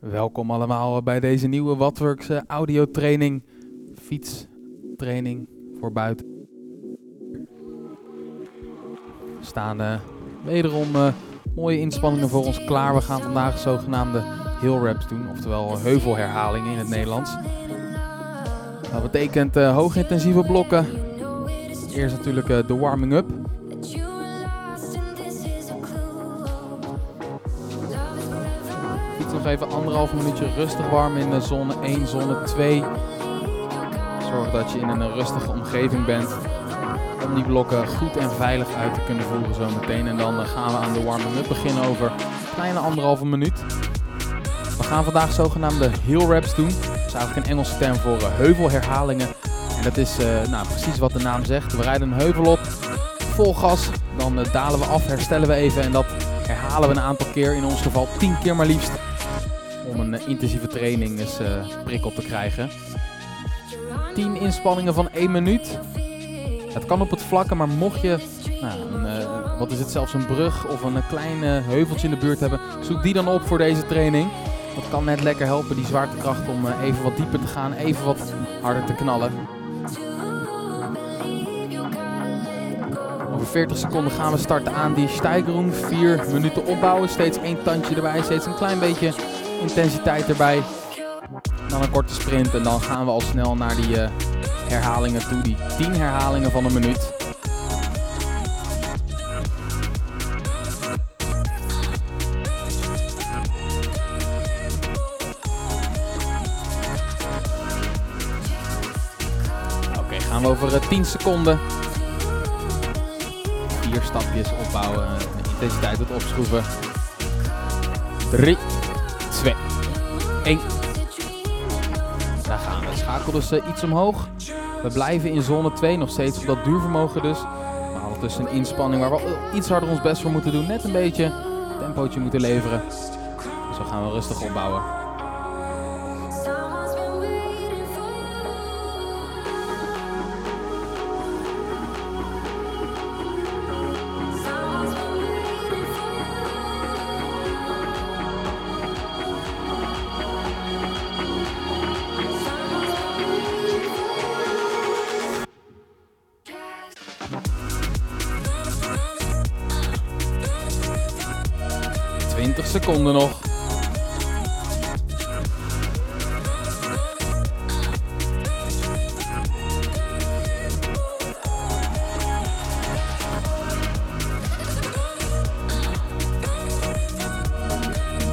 Welkom allemaal bij deze nieuwe Wattworks uh, audiotraining, fietstraining voor buiten. Er staan uh, wederom uh, mooie inspanningen voor ons klaar. We gaan vandaag zogenaamde hill reps doen, oftewel heuvelherhalingen in het Nederlands. Dat betekent hoogintensieve blokken. Eerst natuurlijk de warming-up. Even anderhalf minuutje rustig warm in de zone 1, zone 2. Zorg dat je in een rustige omgeving bent om die blokken goed en veilig uit te kunnen voeren zometeen. En dan gaan we aan de warming-up beginnen over een kleine anderhalve minuut. We gaan vandaag zogenaamde heel reps doen. Dat is eigenlijk een Engelse term voor uh, heuvelherhalingen. En dat is uh, nou, precies wat de naam zegt. We rijden een heuvel op, vol gas, dan dalen we af, herstellen we even en dat herhalen we een aantal keer. In ons geval 10 keer maar liefst uh, intensieve training eens uh, prik op te krijgen. 10 inspanningen van 1 minuut. Het kan op het vlakke, maar mocht je, nou, een, uh, wat is het, zelfs een brug of een klein heuveltje in de buurt hebben, zoek die dan op voor deze training. Dat kan net lekker helpen, die zwaartekracht, om even wat dieper te gaan, even wat harder te knallen. Over 40 seconden gaan we starten aan die stijgerung. 4 minuten opbouwen, steeds één tandje erbij, steeds een klein beetje intensiteit erbij. Dan een korte sprint en dan gaan we al snel naar die uh, herhalingen toe. Die 10 herhalingen van een minuut. Oké, gaan we over uh, 10 seconden. Vier stapjes opbouwen, de intensiteit wat opschroeven. 3, 2, 1. Daar gaan we. Schakel dus uh, iets omhoog. We blijven in zone 2, nog steeds op dat duurvermogen dus. Maar ondertussen een inspanning waar we iets harder ons best voor moeten doen. Net een beetje tempootje moeten leveren. Zo gaan we rustig opbouwen. Nog.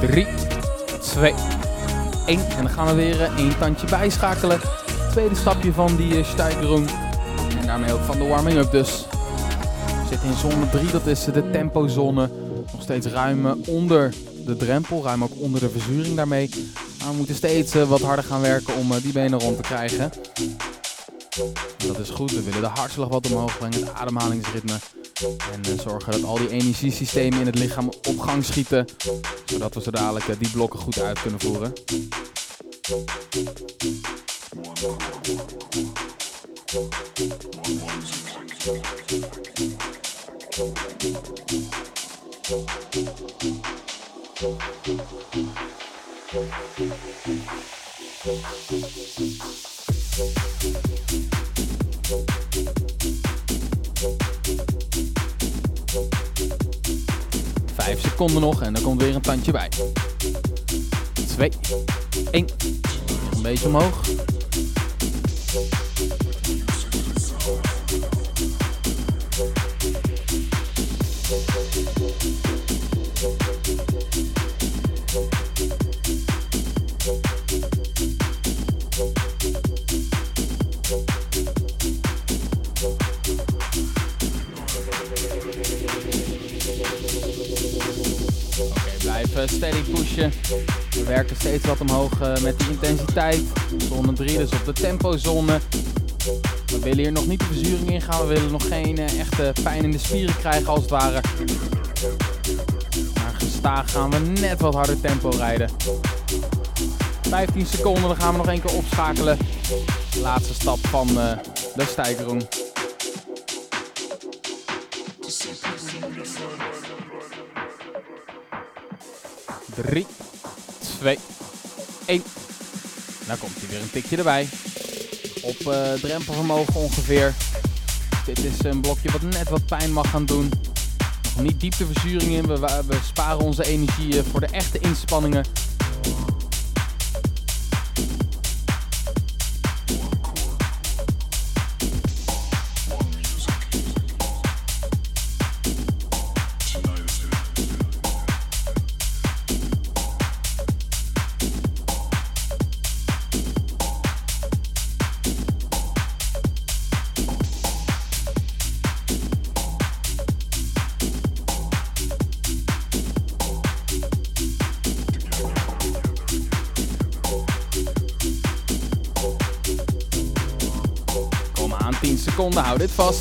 Drie, twee, één. En dan gaan we weer één tandje bijschakelen. Tweede stapje van die stijgerung. En daarmee ook van de warming-up dus. Zitten in zone 3, dat is de tempozone. Nog steeds ruim onder de drempel, ruim ook onder de verzuring daarmee. Maar we moeten steeds uh, wat harder gaan werken om uh, die benen rond te krijgen. Dat is goed, we willen de hartslag wat omhoog brengen, het ademhalingsritme. En uh, zorgen dat al die energiesystemen in het lichaam op gang schieten. Zodat we zo dadelijk die blokken goed uit kunnen voeren. Seconden nog en er komt weer een tandje bij. Twee, één. Een beetje omhoog. We werken steeds wat omhoog eh, met die intensiteit. Zone 3, dus op de tempozone. We willen hier nog niet de verzuring in gaan. We willen nog geen eh, echte pijn in de spieren krijgen als het ware. Maar gestaag gaan we net wat harder tempo rijden. 15 seconden, dan gaan we nog één keer opschakelen. De laatste stap van eh, de stijgeroen. 3, 2, 1. Nou komt hij weer een tikje erbij. Op uh, drempelvermogen ongeveer. Dit is een blokje wat net wat pijn mag gaan doen. Nog niet diepte verzuring in. We, we sparen onze energie eh, voor de echte inspanningen. Vast.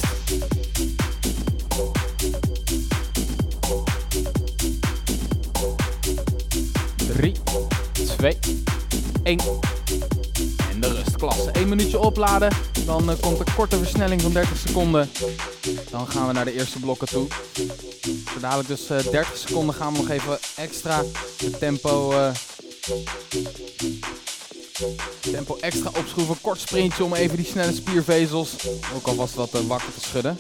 Drie, twee, één. En de rustklasse. 1 minuutje opladen. Dan uh, komt een korte versnelling van 30 seconden. Dan gaan we naar de eerste blokken toe. Zo dadelijk dus uh, eh, 30 seconden gaan we nog even extra het tempo... Uh, Tempo extra opschroeven, kort sprintje om even die snelle spiervezels ook alvast wat uh, wakker te schudden.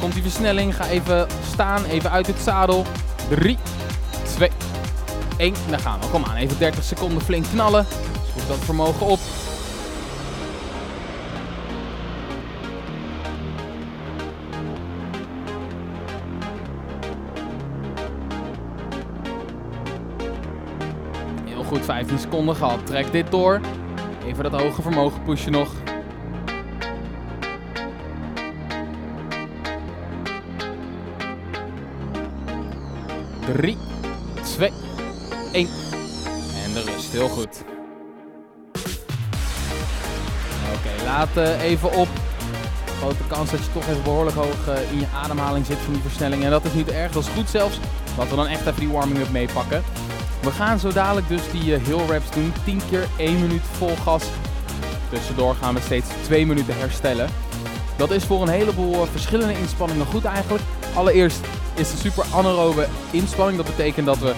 Komt die versnelling. Ga even staan. Even uit het zadel. 3, 2, 1. Daar gaan we. Kom aan. Even 30 seconden flink knallen. Schroef dat vermogen op. Heel goed. 15 seconden gehad. Trek dit door. Even dat hoge vermogen pushen nog. 3, 2, 1. En de rust, heel goed. Oké, laat uh, even op. Grote kans dat je toch even behoorlijk hoog uh, in je ademhaling zit van die versnelling. En dat is niet erg, dat is goed zelfs. Laten we dan echt even die warming-up meepakken. We gaan zo dadelijk dus die uh, hill reps doen. 10 keer 1 minuut vol gas. Tussendoor gaan we steeds 2 minuten herstellen. Dat is voor een heleboel verschillende inspanningen goed eigenlijk. Allereerst is een super anaerobe inspanning. Dat betekent dat we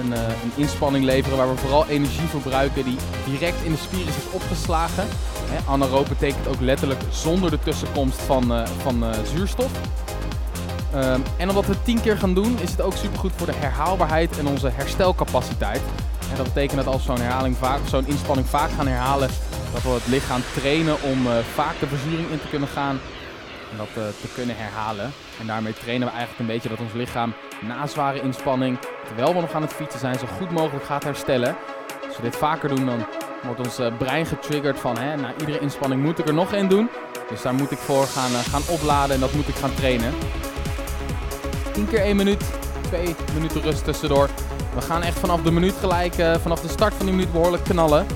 een, uh, een, inspanning leveren waar we vooral energie verbruiken die direct in de spieren zit opgeslagen. Hè, anaerobe betekent ook letterlijk zonder de tussenkomst van, uh, van uh, zuurstof. Um, en omdat we 10 keer gaan doen, is het ook super goed voor de herhaalbaarheid en onze herstelcapaciteit. En dat betekent dat als we zo'n herhaling vaak, zo'n inspanning vaak gaan herhalen, dat we het lichaam trainen om vaak de verzuring in te kunnen gaan en dat te kunnen herhalen. En daarmee trainen we eigenlijk een beetje dat ons lichaam na zware inspanning, terwijl we nog aan het fietsen zijn, zo goed mogelijk gaat herstellen. Als we dit vaker doen, dan wordt ons eh, brein getriggerd van hè, na iedere inspanning moet ik er nog één doen. Dus daar moet ik voor gaan, uh, gaan opladen en dat moet ik gaan trainen. 10 keer 1 minuut, 2 minuten rust tussendoor. We gaan echt vanaf de minuut gelijk, vanaf de start van die minuut behoorlijk knallen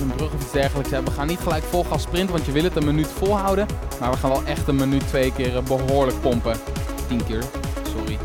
een brug of iets dergelijks. We gaan niet gelijk vol gas sprinten, want je wil het een minuut volhouden. Maar we gaan wel echt een minuut twee keer eh, behoorlijk pompen. 10 keer, sorry.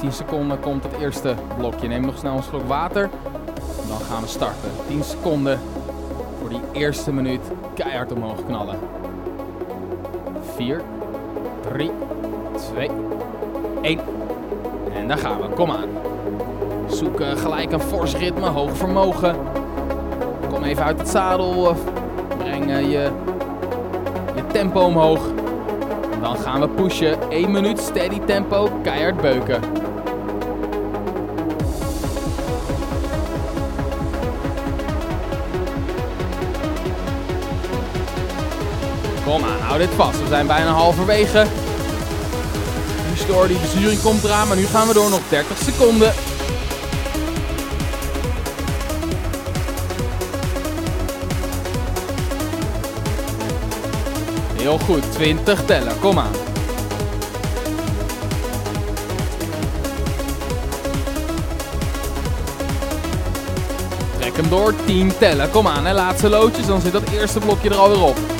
15 seconden komt het eerste blokje. Neem nog snel een slok water. Dan gaan we starten. 10 seconden voor die eerste minuut keihard omhoog knallen. 4, 3, 2, 1. En daar gaan we. Kom aan. Zoek gelijk een fors ritme, hoog vermogen. Kom even uit het zadel. Breng je, je tempo omhoog. Dan gaan we pushen. 1 minuut steady tempo, keihard beuken. Kom aan, hou dit vast. We zijn bijna halverwege. Door, die bezuring komt eraan, maar nu gaan we door nog 30 seconden. Heel goed, 20 tellen, kom aan. Trek hem door, 10 tellen, kom aan. En laatste loodjes, dan zit dat eerste blokje er alweer op.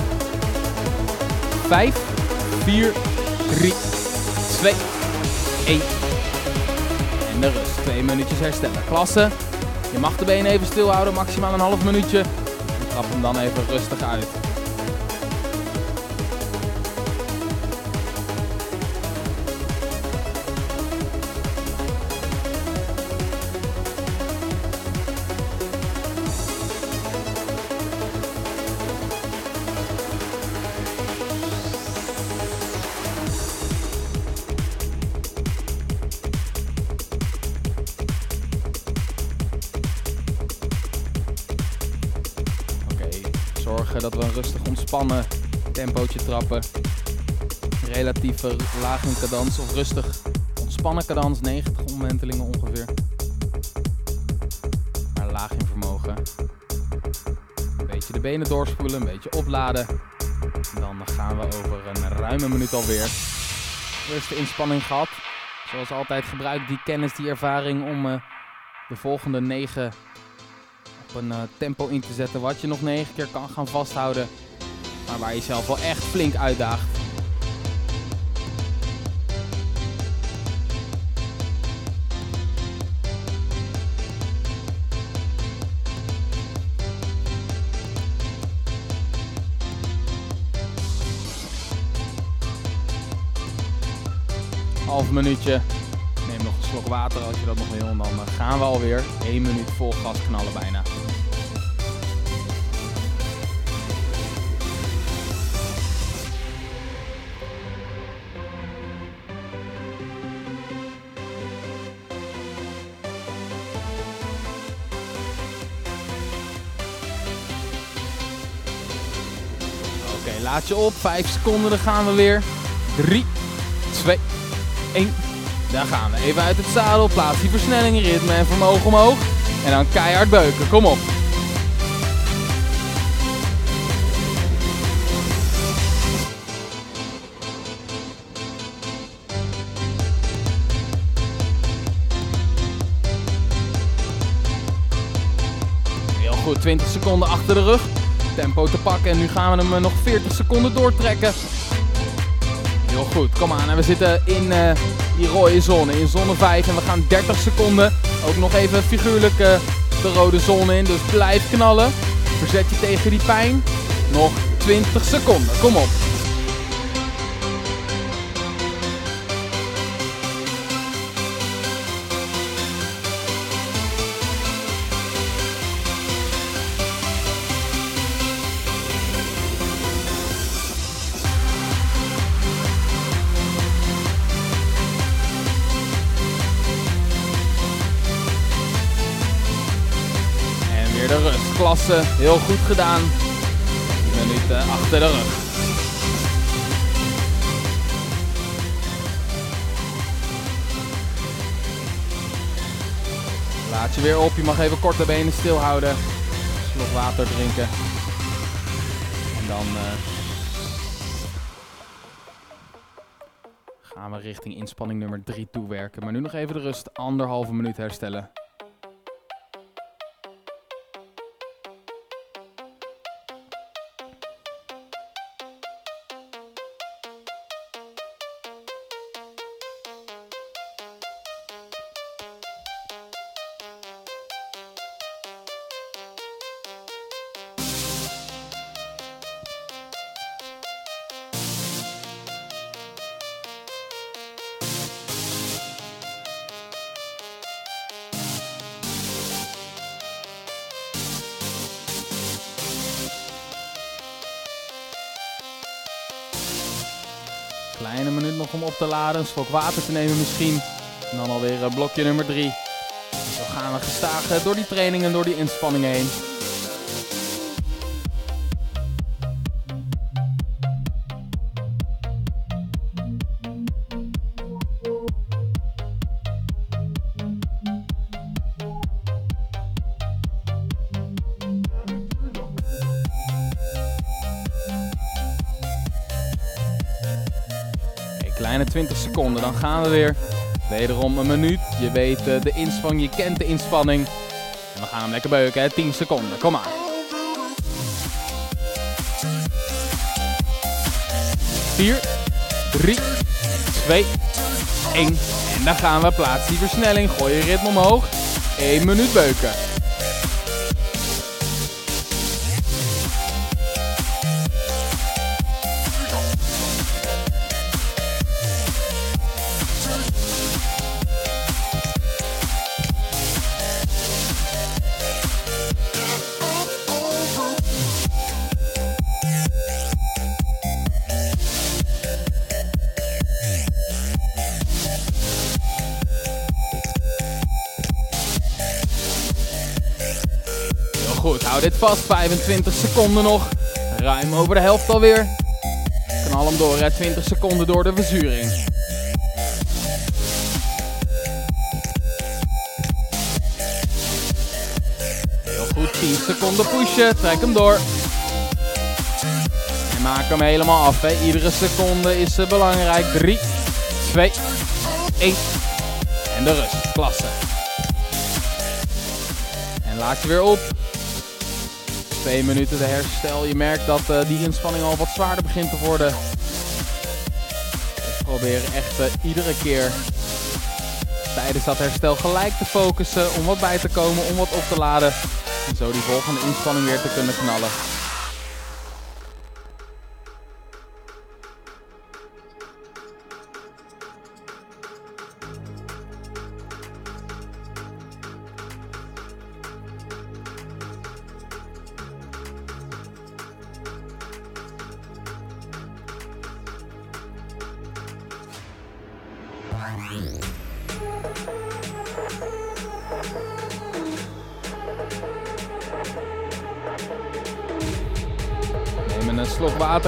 5, 4, 3, 2, 1. En de rust. Twee minuutjes herstellen. Klasse. Je mag de benen even stilhouden, maximaal een half minuutje. Trap hem dan even rustig uit. Zorgen dat we een rustig ontspannen tempootje trappen. Relatief in cadans of rustig ontspannen cadans, 90 omwentelingen ongeveer. Maar laag in vermogen. Een beetje de benen doorspoelen, een beetje opladen. En dan gaan we over een ruime minuut alweer. Eerste inspanning gehad. Zoals altijd gebruik die kennis, die ervaring om uh, de volgende 9 op een uh, tempo in te zetten wat je nog 9 keer kan gaan vasthouden. Maar waar je jezelf wel echt flink uitdaagt. Half minuutje. Neem nog een slok water als je dat nog wil. En dan eh, gaan we alweer. 1 minuut vol gas knallen bijna. Laat je op. 5 seconden, dan gaan we weer. 3, 2, 1. Daar gaan we. Even uit het zadel. Plaats die versnelling, ritme en vermogen omhoog. En dan keihard beuken. Kom op. Heel goed, 20 seconden achter de rug. Tempo te pakken en nu gaan we hem eh, nog 40 seconden doortrekken. Heel goed, kom aan. En we zitten in uh, die rode zone, in zone 5. En we gaan 30 seconden ook nog even figuurlijk uh, de rode zone in. Dus blijf knallen. Verzet je tegen die pijn. Nog 20 seconden, kom op. weer de rust. Klasse, heel goed gedaan. Minuten achter de rug. Laat je weer op. Je mag even korte benen stilhouden. Slok water drinken. En dan uh, gaan we richting inspanning nummer 3 toewerken. Maar nu nog even de rust. Anderhalve minuut herstellen. Een slok water te nemen misschien. En dan alweer uh, blokje nummer 3. Zo gaan we gestaag door die training en door die inspanning heen. 20 seconden, dan gaan we weer. Wederom een minuut. Je weet uh, de inspanning, je kent de inspanning. En we gaan hem lekker beuken, hè? 10 seconden. Kom maar. 4, 3, 2, 1. En dan gaan we. Plaats die versnelling. Gooi je ritme omhoog. 1 minuut beuken. Goed. Hou dit vast. 25 seconden nog. Ruim over de helft alweer. Knal hem door. Hè. 20 seconden door de verzuring. Heel goed. 10 seconden pushen. Trek hem door. En maak hem helemaal af. Hè. Iedere seconde is belangrijk. 3, 2, 1. En de rust. Klasse. En laat je weer op twee minuten de herstel. Je merkt dat uh, die inspanning al wat zwaarder begint te worden. Ik probeer echt uh, iedere keer tijdens dat herstel gelijk te focussen. Om wat bij te komen, om wat op te laden. En zo die volgende inspanning weer te kunnen knallen.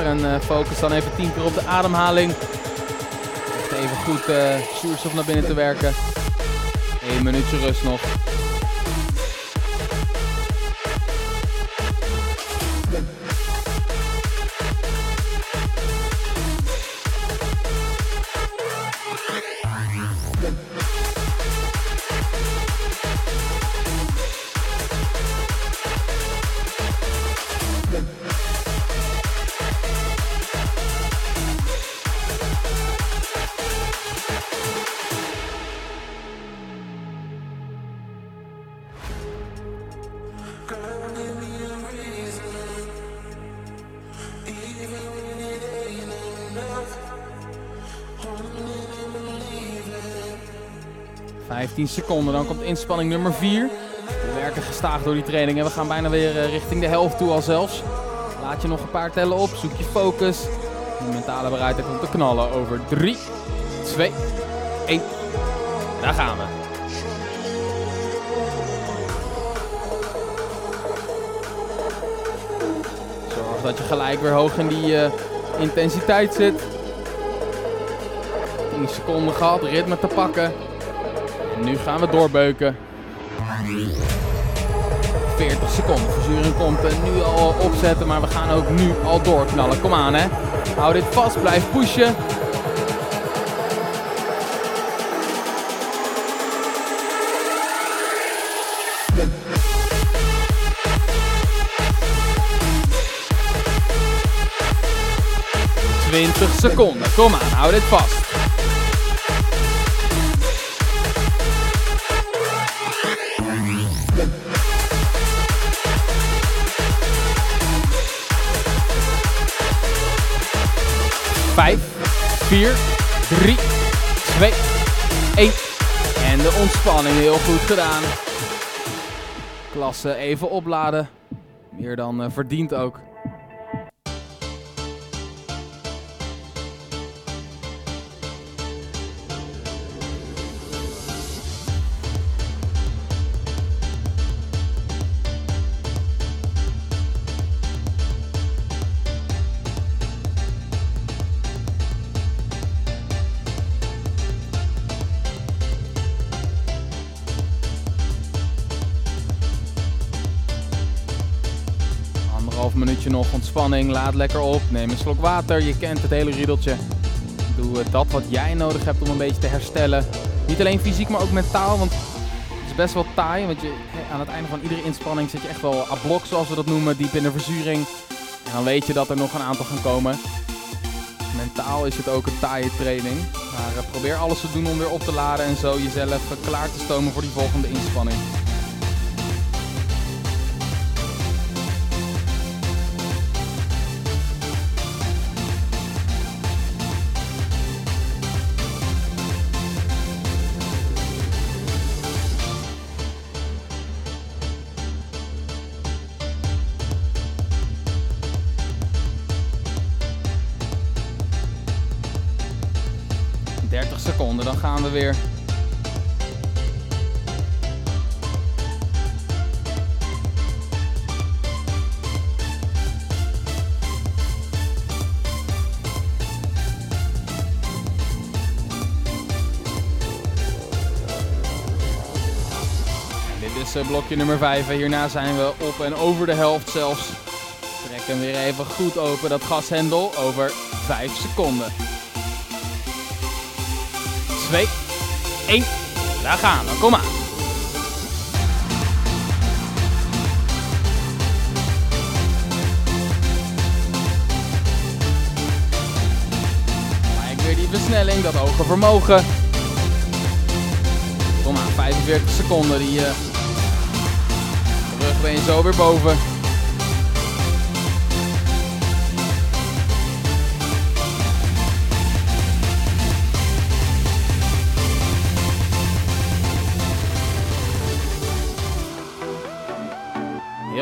En uh, focus dan even 10 keer op de ademhaling. even goed zuurstof naar binnen te werken. 1 minuutje rust nog. 15 seconden. Dan komt inspanning nummer 4. We werken gestaag door die training en we gaan bijna weer eh, richting de helft toe al zelfs. Laat je nog een paar tellen op, zoek je focus. De mentale bereidheid om te knallen over 3, 2, 1. Daar gaan we. Zorg dat je gelijk weer hoog in die uh, intensiteit zit. 10 seconden gehad, ritme te pakken nu gaan we doorbeuken. 40 seconden. Verzuring komt nu al opzetten, maar we gaan ook nu al doorknallen. Kom aan hè. Hou dit vast, blijf pushen. Seconden. Kom aan, hou dit vast. 4, 3, 2, 1. En de ontspanning heel goed gedaan. Klasse even opladen. Meer dan uh, verdiend ook. Minuutje nog ontspanning. Laat lekker op. Neem een slok water. Je kent het hele riedeltje. Doe eh, dat wat jij nodig hebt om een beetje te herstellen. Niet alleen fysiek, maar ook mentaal. Want het is best wel taai. Want je, aan het einde van iedere inspanning zit je echt wel à blok, zoals we dat noemen, diep in de verzuring. En dan weet je dat er nog een aantal gaan komen. Mentaal is het ook een taaie training. Maar probeer alles te doen om weer op te laden en zo jezelf klaar te stomen voor die volgende inspanning. Weer. dit is eh, blokje nummer 5. Hierna zijn we op en over de helft zelfs. Trek hem weer even goed open, dat gashendel, over 5 seconden. 2, 1. Daar gaan we. Kom weer die versnelling, dat hoge vermogen. Kom maar, 45 seconden. Die uh, rug ben je zo weer boven.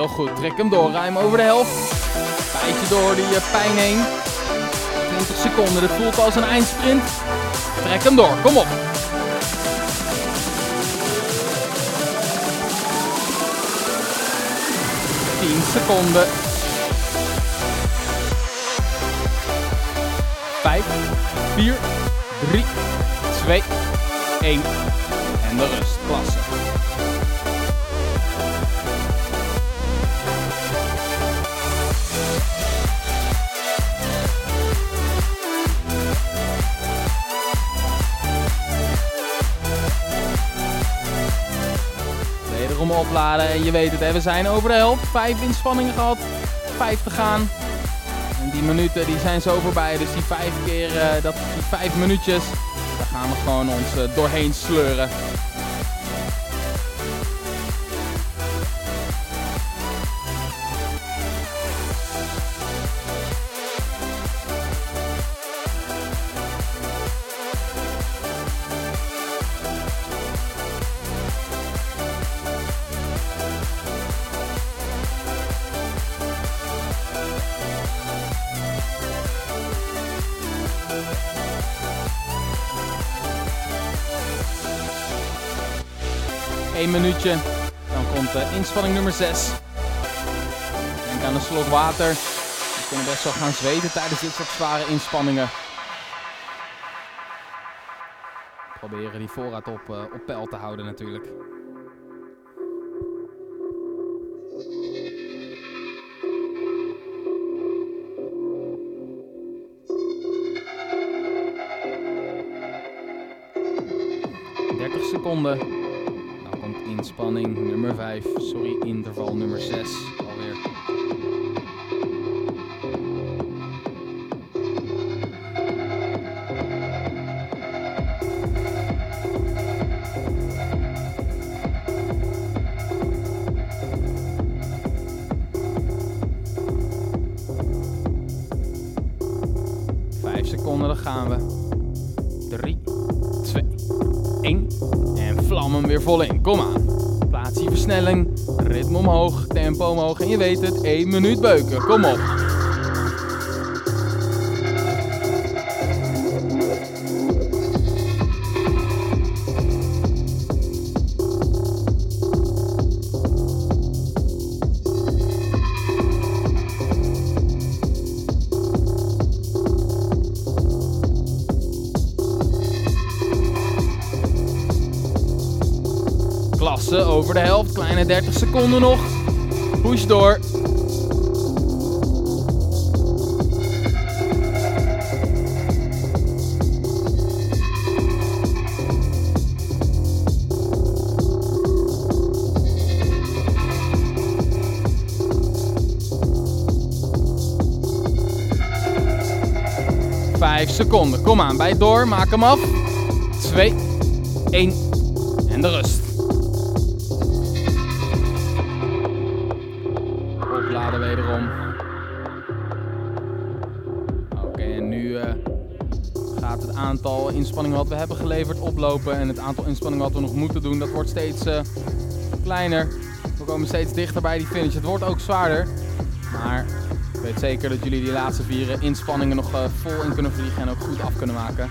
Heel goed, trek hem door, ruim over de helft. Bijtje door die uh, pijn heen. 20 seconden, dit voelt als een eindsprint. Trek hem door, kom op. Seconden. 5, 4, 3, 2, 1. En de rust. Klasse. Opladen. En je weet het, hè, we zijn over de helft. Vijf inspanningen gehad, vijf te gaan. En die minuten die zijn zo voorbij. Dus die vijf keer, uh, dat, die vijf minuutjes, daar gaan we gewoon ons uh, doorheen sleuren. Komt uh, inspanning nummer 6. Denk aan een slok water. We kunnen best wel gaan zweten tijdens dit soort zware inspanningen. Proberen die voorraad op, uh, op peil te houden natuurlijk. seconden inspanning nummer 5. Sorry, interval nummer 6 alweer. Seconden, dan gaan we. 3, 2, 1. En vlam hem weer vol in. Kom aan ritme omhoog, tempo omhoog en je weet het, 1 minuut beuken. Kom op. Over de helft. Kleine 30 seconden nog. Push door. Vijf seconden. Kom aan, bij door. Maak hem af. Twee, één en de rust. Inspanningen wat we hebben geleverd oplopen. En het aantal inspanningen wat we nog moeten doen, dat wordt steeds uh, kleiner. We komen steeds dichter bij die finish. Het wordt ook zwaarder. Maar ik weet zeker dat jullie die laatste vier inspanningen nog uh, vol in kunnen vliegen en ook goed af kunnen maken.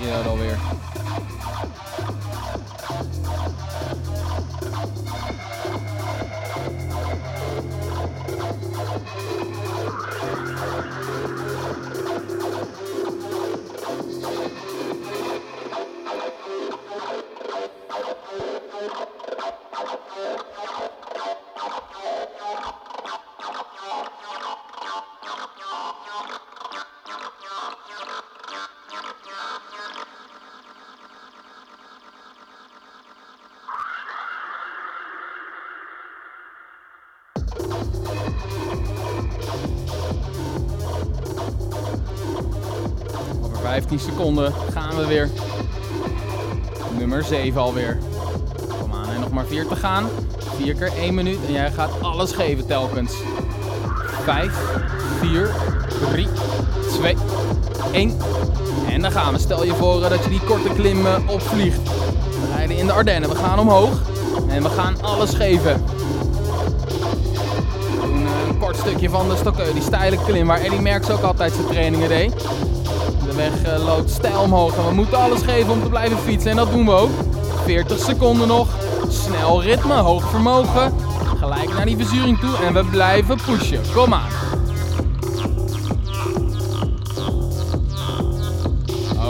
De rustperiode 15 seconden gaan we weer. Nummer 7 alweer. Kom aan, en nog maar 4 te gaan. 4 keer 1 minuut en jij gaat alles geven telkens. 5, 4, 3, 2, 1. En dan gaan we. Stel je voor dat je die korte klim opvliegt. We rijden in de Ardennen. We gaan omhoog. En we gaan alles geven kort stukje van de Stokke, die steile klim waar Eddie Merckx ook altijd zijn trainingen deed. De weg uh, loopt stijl omhoog en we moeten alles geven om te blijven fietsen en dat doen we ook. 40 seconden nog, snel ritme, hoog vermogen, gelijk naar die verzuring toe en we blijven pushen. Kom aan.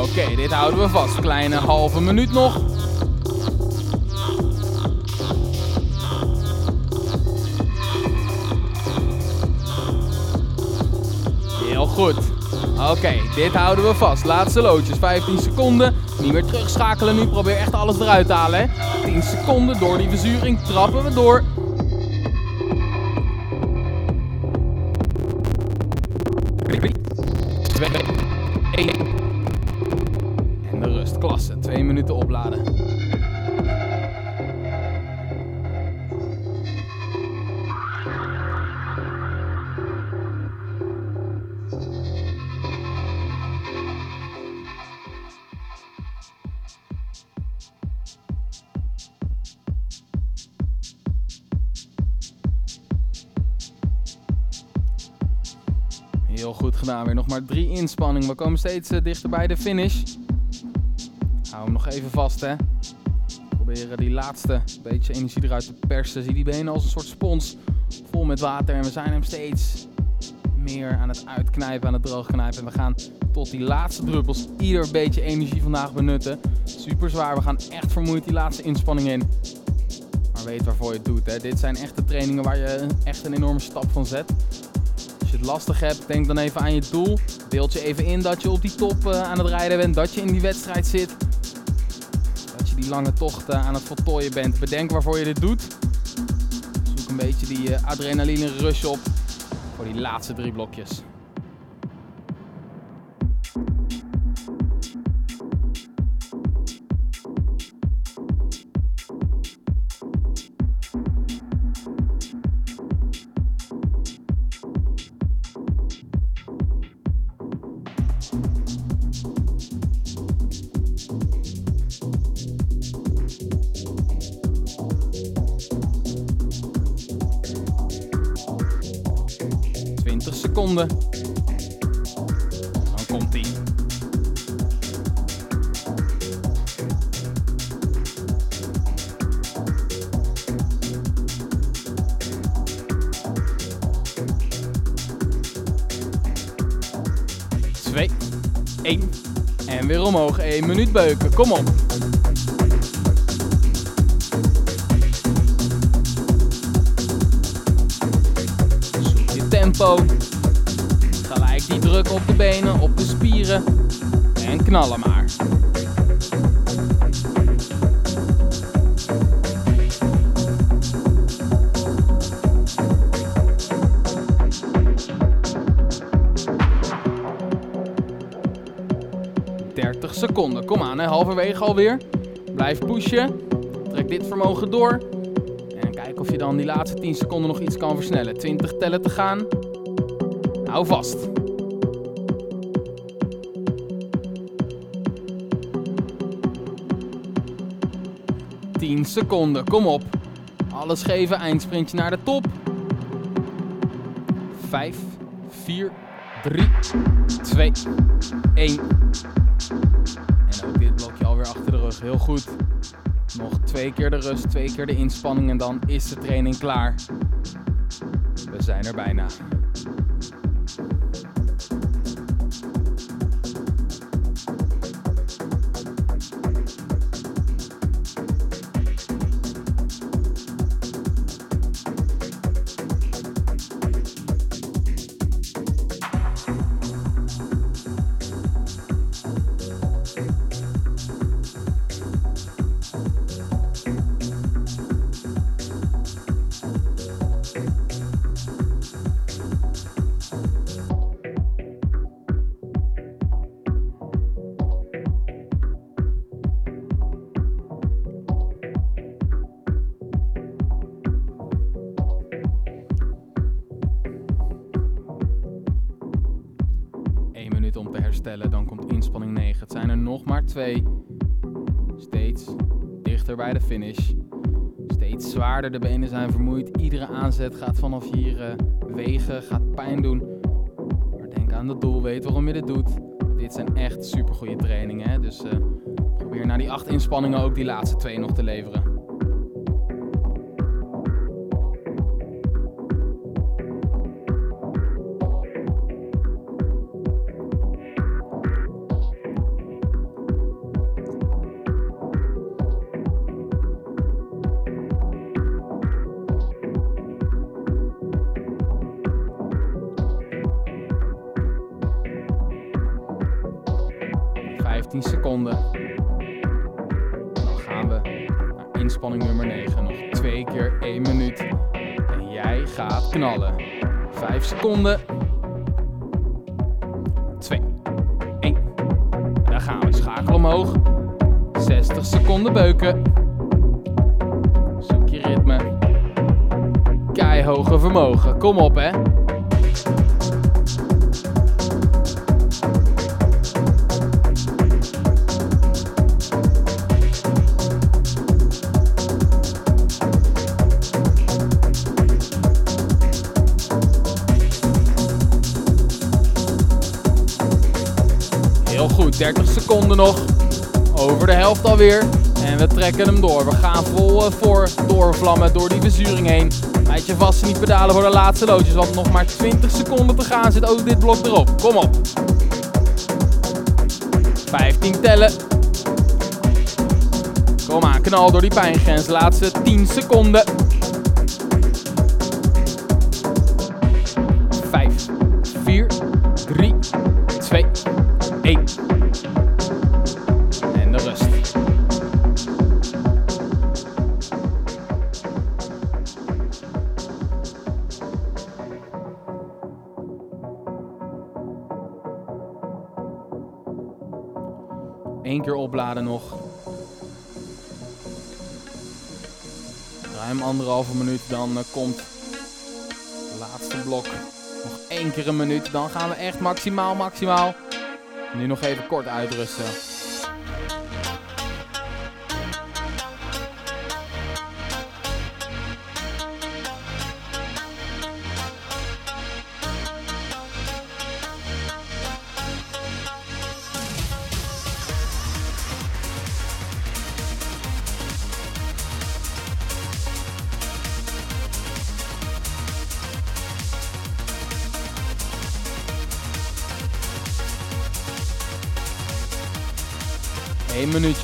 Oké, dit houden we vast. Kleine halve minuut nog. goed. Oké, dit houden we vast. Laatste loodjes, 15 seconden. Niet meer terugschakelen nu, probeer echt alles eruit te halen. Hè. 10 seconden, door die verzuring trappen we door. En de rust, klasse. Twee minuten opladen. Weer nog maar drie inspanningen. We komen steeds uh, dichter bij de finish. Hou hem nog even vast, hè. Proberen die laatste beetje energie eruit te persen. Zie die benen als een soort spons. Vol met water. En we zijn hem steeds meer aan het uitknijpen, aan het droogknijpen. En we gaan tot die laatste druppels ieder beetje energie vandaag benutten. Super zwaar. We gaan echt vermoeid die laatste inspanning in. Maar weet waarvoor je het doet. Hè. Dit zijn echte trainingen waar je echt een enorme stap van zet. Als je het lastig hebt, denk dan even aan je doel. Beeld je even in dat je op die top uh, aan het rijden bent, dat je in die wedstrijd zit. Dat je die lange tocht uh, aan het voltooien bent. Bedenk waarvoor je dit doet. Zoek een beetje die uh, adrenaline rush op voor die laatste drie blokjes. seconden. Dan komt hij. Twee, één. En weer omhoog. 1 minuut beuken. Kom op. Je tempo. Druk op de benen, op de spieren. En knallen maar. seconden. Kom aan, hè. halverwege alweer. Blijf pushen. Trek dit vermogen door. En kijk of je dan die laatste 10 seconden nog iets kan versnellen. 20 tellen te gaan. Hou vast. Tien seconden, kom op. Alles geven, eindsprintje naar de top. 5, 4, 3, 2, 1 achter de rug. Heel goed. Nog twee keer de rust, twee keer de inspanning en dan is de training klaar. We zijn er bijna. Dan komt inspanning 9. Het zijn er nog maar twee. Steeds dichter bij de finish. Steeds zwaarder. De benen zijn vermoeid. Iedere aanzet gaat vanaf hier uh, wegen, gaat pijn doen. Maar denk aan het doel. Weet waarom je dit doet. Dit zijn echt super goede trainingen. Hè? Dus uh, probeer na die acht inspanningen ook die laatste twee nog te leveren. 5 seconden. 2, 1. Daar gaan we. Schakel omhoog. 60 seconden beuken. Zoek je ritme. Keihoge vermogen. Kom op hè. 30 seconden nog. Over de helft alweer. En we trekken hem door. We gaan vol eh, voor doorvlammen door die verzuring heen. Bijt je vast niet pedalen voor de laatste loodjes. Want nog maar 20 seconden te gaan zit ook dit blok erop. Kom op. 15 tellen. Kom aan, knal door die pijngrens. Laatste 10 seconden. Eén keer opladen nog. Ruim anderhalve minuut, dan uh, komt het laatste blok. Nog één keer een minuut, dan gaan we echt maximaal, maximaal. Nu nog even kort uitrusten.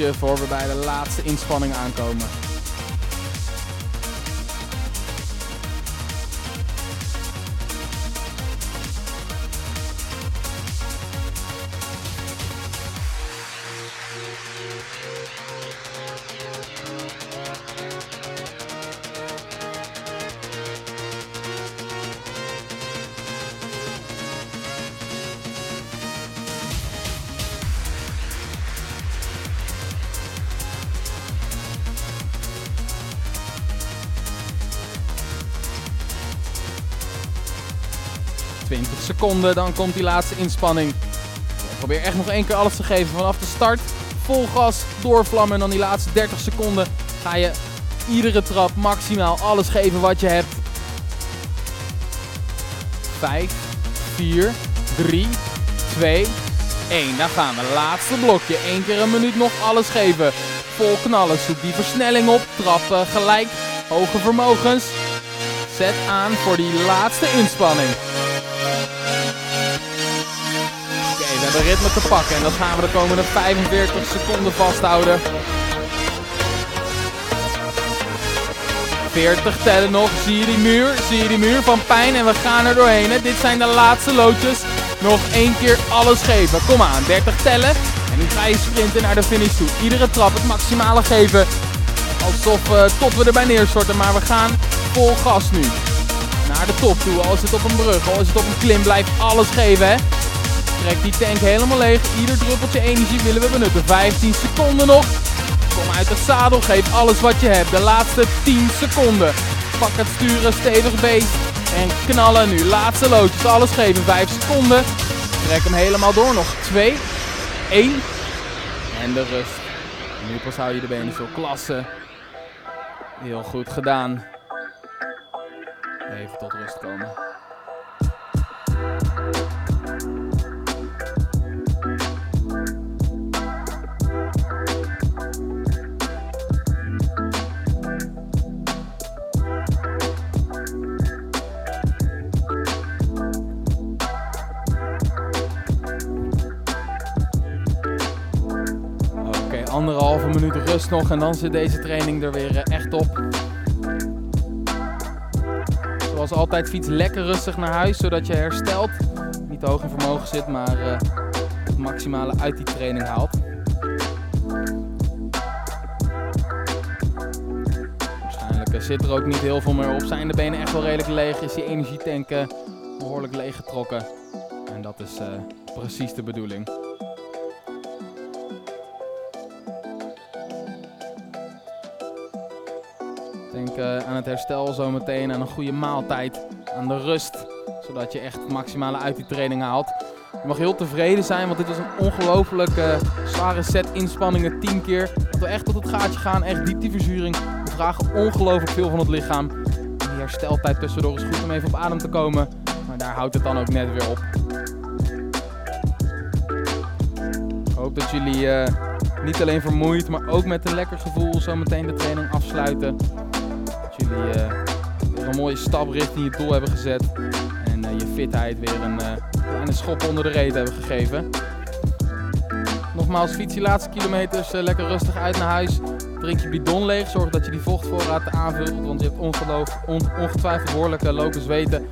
Voor we bij de laatste inspanning aankomen. Seconden, dan komt die laatste inspanning. Probeer echt nog één keer alles te geven vanaf de start. Vol gas, doorvlammen en dan die laatste 30 seconden ga je iedere trap maximaal alles geven wat je hebt. 5, 4, 3, 2, 1. Daar gaan we. Laatste blokje. Eén keer een minuut nog alles geven. Vol knallen. Zoek die versnelling op. Trappen gelijk. Hoge vermogens. Zet aan voor die laatste inspanning. Hebben ritme te pakken. En dat gaan we de komende 45 seconden vasthouden. 40 tellen nog. Zie je die muur? Zie je die muur van pijn? En we gaan er doorheen. Hè? Dit zijn de laatste loodjes. Nog één keer alles geven. Kom aan, 30 tellen. En nu ga je sprinten naar de finish toe. Iedere trap het maximale geven. Alsof uh, tot we erbij neerstorten. Maar we gaan vol gas nu. Naar de top toe. Al is het op een brug, al is het op een klim. Blijf alles geven hè. Trek die tank helemaal leeg. Ieder druppeltje energie willen we benutten. 15 seconden nog. Kom uit het zadel. Geef alles wat je hebt. De laatste 10 seconden. Pak het sturen. Stevig beest. En knallen nu. Laatste loodjes. Alles geven. 5 seconden. Trek hem helemaal door. Nog 2. 1. En de rust. Nu pas hou je de benen zo klasse. Heel goed gedaan. Even tot rust komen. Anderhalve minuut rust nog en dan zit deze training er weer eh, echt op. Zoals altijd fiets lekker rustig naar huis, zodat je herstelt. Niet hoog in vermogen zit, maar het maximale uit die training haalt. Waarschijnlijk eh, zit er ook niet heel veel meer op. Zijn de benen echt wel redelijk leeg, is die energietank behoorlijk leeggetrokken. En dat is precies de bedoeling. Denk uh, aan het herstel zometeen, aan een goede maaltijd, aan de rust. Zodat je echt het maximale uit die training haalt. Je mag heel tevreden zijn, want dit was een ongelooflijk uh, zware set inspanningen. 10 keer. Dat we echt tot het gaatje gaan, echt diep die verzuring. We vragen ongelooflijk veel van het lichaam. En die hersteltijd tussendoor is goed om even op adem te komen. Maar daar houdt het dan ook net weer op. Ik hoop dat jullie uh, niet alleen vermoeid, maar ook met een lekker gevoel zo meteen de training afsluiten uh, weer een mooie stap richting je doel hebben gezet. En uh, je fitheid weer een uh, kleine schop onder de reet hebben gegeven. Nogmaals, fiets je laatste kilometers lekker rustig uit naar huis. Drink je bidon leeg, zorg dat je die vochtvoorraad aanvult. Want je hebt ongeloof, on, ongetwijfeld behoorlijk lopen zweten.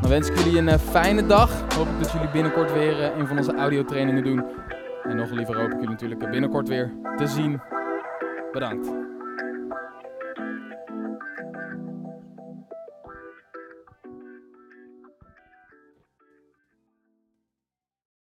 Dan wens ik jullie een fijne dag. Hoop ik dat jullie binnenkort weer een van onze audiotrainingen doen. En nog liever hoop ik jullie natuurlijk binnenkort weer te zien. Bedankt.